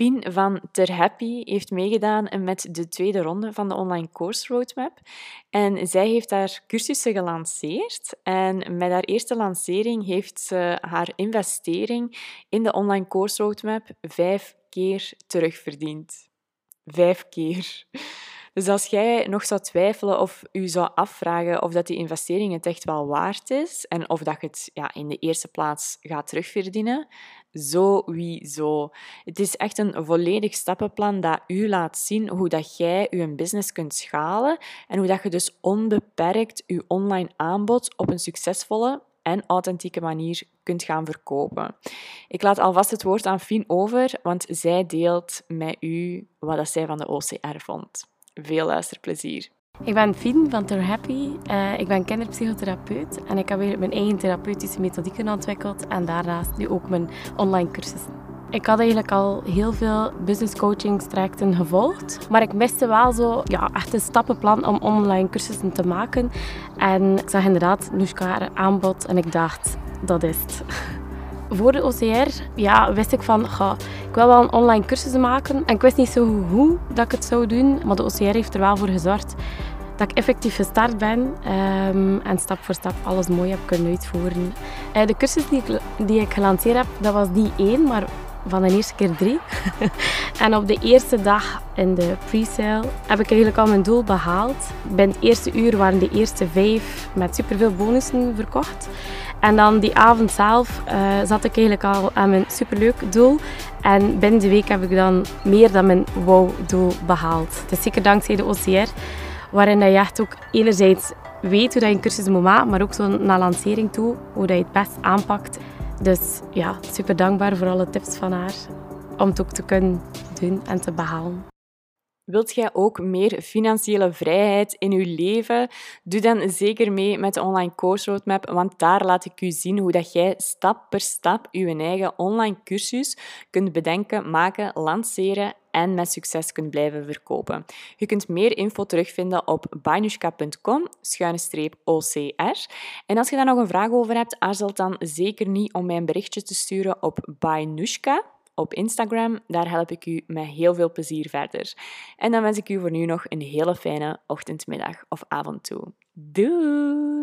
Fien van Ter Happy heeft meegedaan met de tweede ronde van de online course roadmap. En zij heeft haar cursussen gelanceerd. En met haar eerste lancering heeft ze haar investering in de online course roadmap vijf keer terugverdiend. Vijf keer. Dus als jij nog zou twijfelen of u zou afvragen of dat die investering het echt wel waard is en of dat je het ja, in de eerste plaats gaat terugverdienen, sowieso. Het is echt een volledig stappenplan dat u laat zien hoe dat jij je business kunt schalen en hoe dat je dus onbeperkt je online aanbod op een succesvolle en authentieke manier kunt gaan verkopen. Ik laat alvast het woord aan Fien over, want zij deelt met u wat zij van de OCR vond. Veel luisterplezier. Ik ben Fien van Ter Happy. Uh, ik ben kinderpsychotherapeut en ik heb weer mijn eigen therapeutische methodieken ontwikkeld en daarnaast nu ook mijn online cursussen. Ik had eigenlijk al heel veel business coaching trajecten gevolgd, maar ik miste wel zo ja, echt een stappenplan om online cursussen te maken. En ik zag inderdaad Nushka aanbod en ik dacht, dat is het. Voor de OCR ja, wist ik van, ik wil wel een online cursus maken. En ik wist niet zo hoe dat ik het zou doen, maar de OCR heeft er wel voor gezorgd dat ik effectief gestart ben um, en stap voor stap alles mooi heb kunnen uitvoeren. Uh, de cursus die ik, die ik gelanceerd heb, dat was die één, maar van de eerste keer drie. en op de eerste dag in de pre-sale heb ik eigenlijk al mijn doel behaald. Binnen het eerste uur waren de eerste vijf met superveel bonussen verkocht. En dan die avond zelf uh, zat ik eigenlijk al aan mijn superleuk doel. En binnen de week heb ik dan meer dan mijn wow-doel behaald. Is zeker dankzij de OCR, waarin je echt ook enerzijds weet hoe je een cursus moet maken, maar ook zo naar lancering toe, hoe je het best aanpakt. Dus ja, super dankbaar voor alle tips van haar om het ook te kunnen doen en te behalen. Wilt jij ook meer financiële vrijheid in je leven? Doe dan zeker mee met de online course roadmap, want daar laat ik u zien hoe dat jij stap per stap je eigen online cursus kunt bedenken, maken, lanceren en met succes kunt blijven verkopen. Je kunt meer info terugvinden op bainushka.com OCR. En als je daar nog een vraag over hebt, aarzel dan zeker niet om mij een berichtje te sturen op bainushka op Instagram. Daar help ik u met heel veel plezier verder. En dan wens ik u voor nu nog een hele fijne ochtend, middag of avond toe. Doei!